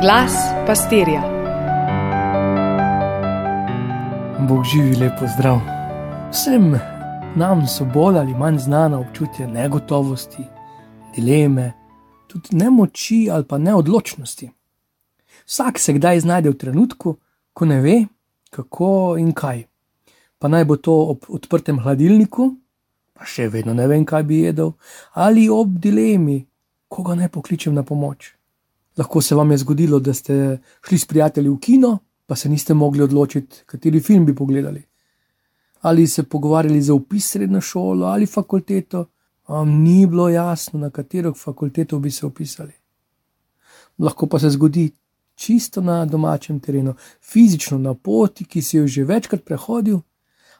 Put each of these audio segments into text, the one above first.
Glas pastirja. Bog živi, lepo zdrav. Vsem nam so bolj ali manj znana občutja negotovosti, dileme, tudi nemoči ali pa neodločnosti. Vsak se kdaj znajde v trenutku, ko ne ve, kako in kaj. Pa naj bo to ob odprtem hladilniku, pa še vedno ne vem, kaj bi jedel, ali ob dilemi, koga naj pokličem na pomoč. Lahko se vam je zgodilo, da ste šli s prijatelji v kino, pa se niste mogli odločiti, kateri film bi pogledali. Ali se pogovarjali za upis srednjo šolo ali fakulteto, vam ni bilo jasno, na katero fakulteto bi se upisali. Lahko pa se zgodi čisto na domačem terenu, fizično na poti, ki si jo že večkrat prehodil,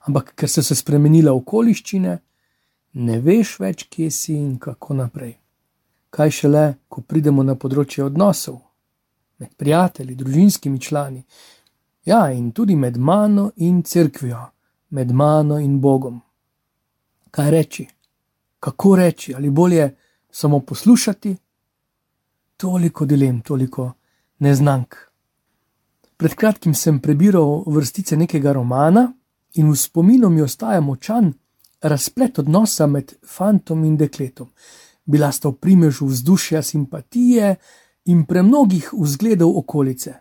ampak ker so se spremenile okoliščine, ne veš več, kje si in kako naprej kaj šele, ko pridemo na področje odnosov med prijatelji, družinskimi člani, ja, in tudi med mano in crkvijo, med mano in Bogom. Kaj reči, kako reči, ali bolje samo poslušati? Toliko dilem, toliko neznank. Pred kratkim sem prebiral vrstice nekega romana in v spominu mi ostaja močan razplet odnosa med fantom in dekletom bila sta v primežu vzdušja simpatije in premnogih vzgledov okolice.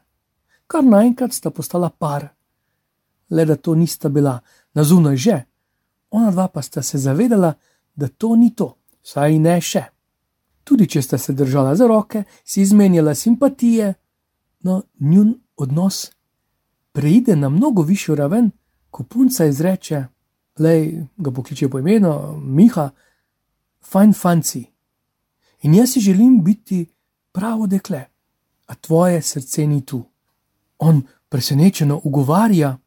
Kar naenkrat sta postala par. Le da to nista bila na zunaj že, ona dva pa sta se zavedala, da to ni to, saj ne še. Tudi če sta se držala za roke, si izmenjala simpatije, no njun odnos preide na mnogo višjo raven, ko punca izreče: Lej, ga pokliče po imenu, Miha, fajn fanci. In jaz si želim biti pravo dekle, a tvoje srce ni tu. On presenečeno ugovarja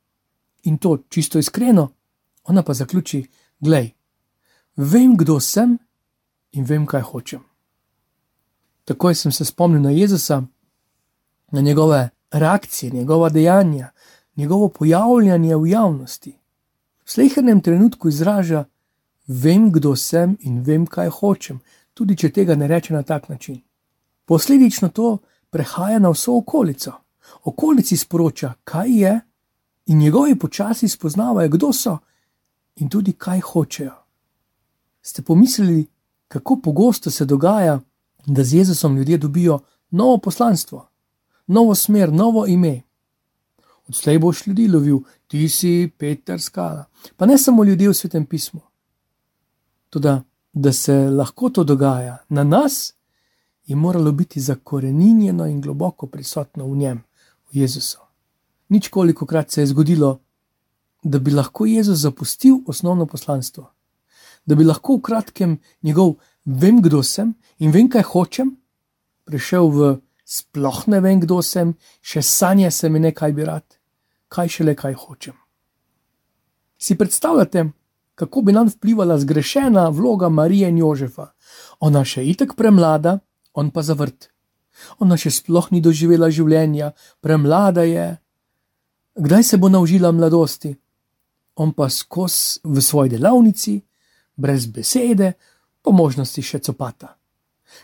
in to čisto iskreno, ona pa zaključi: Glej, vem, kdo sem in vem, kaj hočem. Takoj sem se spomnil na Jezusa, na njegove reakcije, njegova dejanja, njegovo pojavljanje v javnosti. V slehrnem trenutku izraža: Vem, kdo sem in vem, kaj hočem tudi če tega ne reče na tak način. Posledično to prehaja na vso okolico. Okolici sporoča, kaj je, in njegovi počasi spoznavajo, kdo so in tudi kaj hočejo. Ste pomislili, kako pogosto se dogaja, da z Jezusom ljudje dobijo novo poslanstvo, novo smer, novo ime. Odslej boš ljudi lovil, ti si Peter Skala, pa ne samo ljudje v svetem pismu. Tudi da se lahko to dogaja na nas, je moralo biti zakorenjeno in globoko prisotno v njem, v Jezusu. Nič koliko krat se je zgodilo, da bi lahko Jezus zapustil osnovno poslanstvo, da bi lahko v kratkem njegov vem, kdo sem in vem, kaj hočem, prišel v sploh ne vem, kdo sem, še sanje se mi nekaj bi rad, kaj šele kaj hočem. Si predstavljate, kako bi nam vplivala zgrešena vloga Marije in Jožefa. Ona še itek premlada, on pa zavrt. Ona še sploh ni doživela življenja, premlada je. Kdaj se bo naučila mladosti? On pa skos v svoji delavnici, brez besede, po možnosti še copata.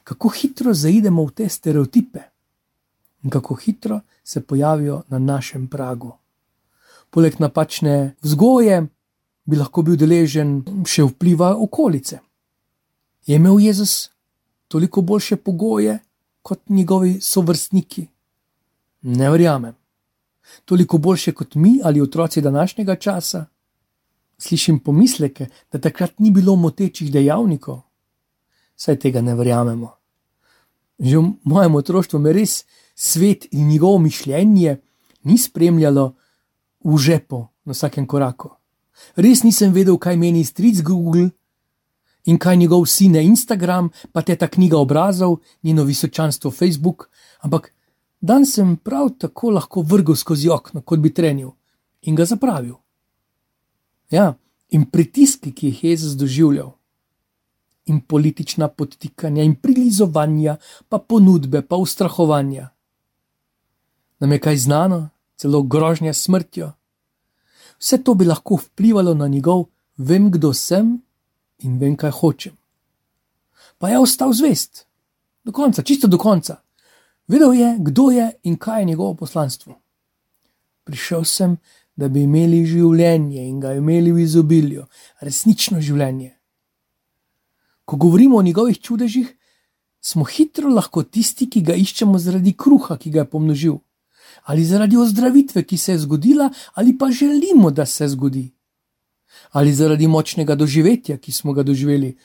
Kako hitro zaidemo v te stereotipe in kako hitro se pojavijo na našem pragu. Poleg napačne vzgoje, bi lahko bil deležen še vpliva okolice. Je imel Jezus toliko boljše pogoje kot njegovi sovrstniki? Ne verjamem. Toliko boljše kot mi ali otroci današnjega časa? Slišim pomisleke, da takrat ni bilo motečih dejavnikov. Saj tega ne verjamemo. Že v mojem otroštvu me res svet in njegovo mišljenje ni spremljalo v žepu na vsakem koraku. Res nisem vedel, kaj meni stric Google in kaj njegov sin na Instagram, pa te ta knjiga obrazov, njeno visočanstvo Facebook, ampak dan sem prav tako lahko vrgel skozi okno, kot bi trenil in ga zapravil. Ja, in pritiski, ki jih je Jezus doživljal, in politična podtikanja, in prilizovanja, pa ponudbe, pa ustrahovanja. Nam je kaj znano, celo grožnja smrtjo vse to bi lahko vplivalo na njegov, vem, kdo sem in vem, kaj hočem. Pa je ostal zvest, do konca, čisto do konca. Vedel je, kdo je in kaj je njegovo poslanstvo. Prišel sem, da bi imeli življenje in ga imeli v izobilju, resnično življenje. Ko govorimo o njegovih čudežih, smo hitro lahko tisti, ki ga iščemo zaradi kruha, ki ga je pomnožil, ali zaradi ozdravitve, ki se je zgodila, ali pa želimo, da se zgodi, ali zaradi močnega doživetja, ki smo ga doživeli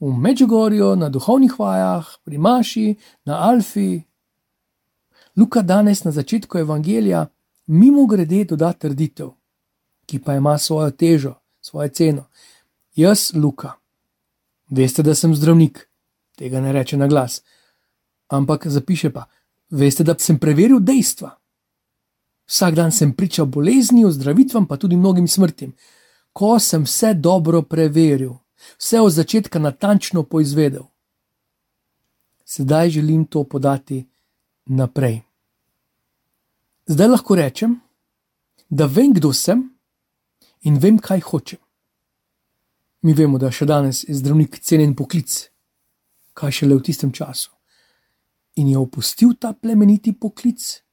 v Međugorju, na duhovnih vajah, pri Maši, na Alfi. Luka danes na začetku evangelija mimo grede doda trditev, ki pa ima svojo težo, svojo ceno. Jaz, Luka, veste, da sem zdravnik, tega ne reče na glas, ampak zapiše pa, veste, da sem preveril dejstva. Vsak dan sem pričal bolezni, ozdravitvam, pa tudi mnogim smrtim. Ko sem vse dobro preveril, vse od začetka natančno poizvedel, sedaj želim to podati naprej. Zdaj lahko rečem, da vem, kdo sem in vem, kaj hočem. Mi vemo, da še danes je zdravnik cenjen poklic, kaj šele v tistem času. In je opustil ta plemeniti poklic,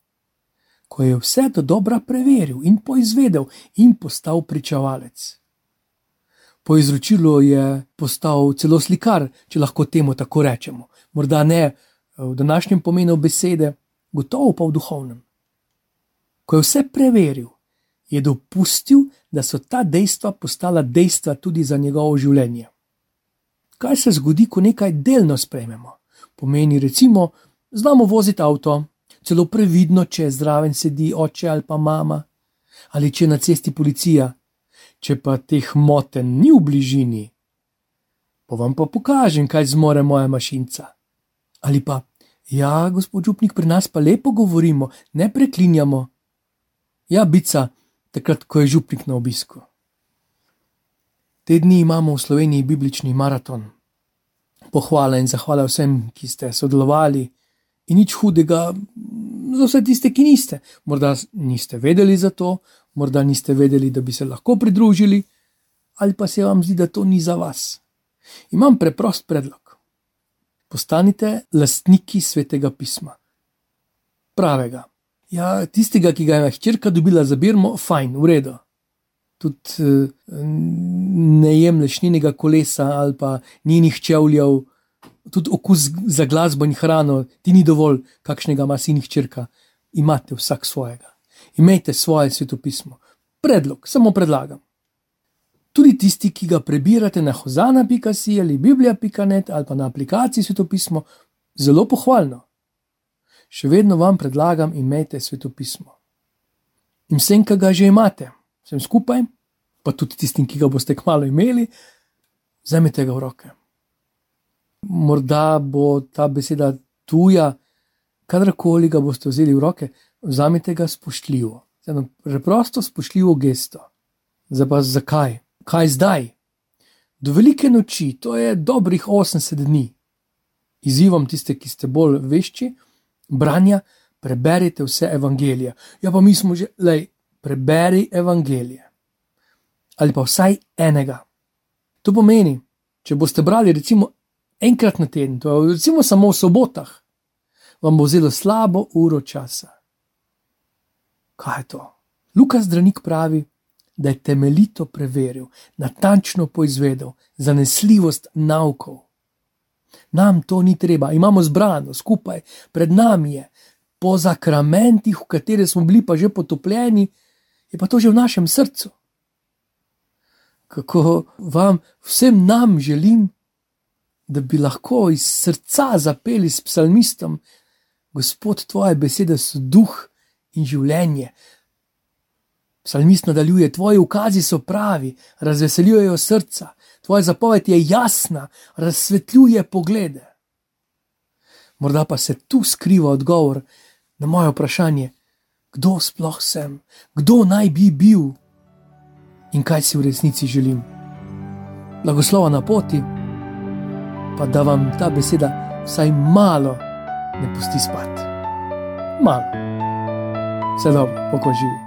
ko je vse do dobra preveril in poizvedel in postal pričevalec. Po izročilu je postal celo slikar, če lahko temu tako rečemo. Morda ne v današnjem pomenu besede, gotovo pa v duhovnem. Ko je vse preveril, je dopustil, da so ta dejstva postala dejstva tudi za njegovo življenje. Kaj se zgodi, ko nekaj delno sprejmemo? Pomeni, recimo, znamo voziti avto, celo previdno, če zraven sedi oče ali pa mama, ali če na cesti policija, če pa teh moten ni v bližini. Pa vam pa pokažem, kaj zmore moja mašinca. Ali pa, ja, gospod Župnik, pri nas pa lepo govorimo, ne preklinjamo. Ja, bica, takrat, ko je župnik na obisku. Te dni imamo v Sloveniji biblični maraton. Pohvala in zahvala vsem, ki ste sodelovali, in nič hudega za vse tiste, ki niste. Morda niste vedeli za to, morda niste vedeli, da bi se lahko pridružili, ali pa se vam zdi, da to ni za vas. Imam preprost predlog. Postanite lastniki svetega pisma. Pravega. Ja, tistega, ki ga je hčerka dobila za birmo, fajn, v redu. Tudi eh, ne jemliš njenega kolesa ali pa njenih čevljev, tudi okus za glasbo in hrano, ti ni dovolj, kakšnega ima sin hčerka. Imate vsak svojega. Imejte svoje svetopismo. Predlog, samo predlagam. Tudi tisti, ki ga prebirate na hozana.si ali biblija.net ali pa na aplikaciji svetopismo, zelo pohvalno še vedno vam predlagam, imejte svetopismo. In vsem, ki ga že imate, vsem skupaj, pa tudi tistim, ki ga boste kmalo imeli, vzemite ga v roke. Morda bo ta beseda tuja, kadarkoli ga boste vzeli v roke, vzamite ga spoštljivo. Eno preprosto spoštljivo gesto. Zdaj pa zakaj? Kaj zdaj? Do velike noči, to je dobrih 80 dni. Izzivam tiste, ki ste bolj vešči, branja, preberite vse evangelije. Ja, pa mi smo že, le, preberi evangelije. Ali pa vsaj enega. To pomeni, če boste brali, recimo, enkrat na teden, to je recimo samo v sobotah, vam bo vzelo slabo uro časa. Kaj je to? Lukas Zdranik pravi, da je temeljito preveril, natančno poizvedel zanesljivost naukov. Nam to ni treba, imamo zbrano skupaj, pred nami je, po zakramentih, v katere smo bili pa že potopljeni, je pa to že v našem srcu. Kako vam vsem nam želim, da bi lahko iz srca zapeli s psalmistom, Gospod, tvoje besede so duh in življenje. Psalmist nadaljuje: Tvoji ukazi so pravi, razveseljujejo srca, tvoja zapoved je jasna, razsvetljuje poglede. Morda pa se tu skriva odgovor na moje vprašanje, kdo sploh sem, kdo naj bi bil in kaj si v resnici želim. Blagoslova na poti, pa da vam ta beseda vsaj malo ne pusti spati. Malo. Vse dobro, pokoj živi.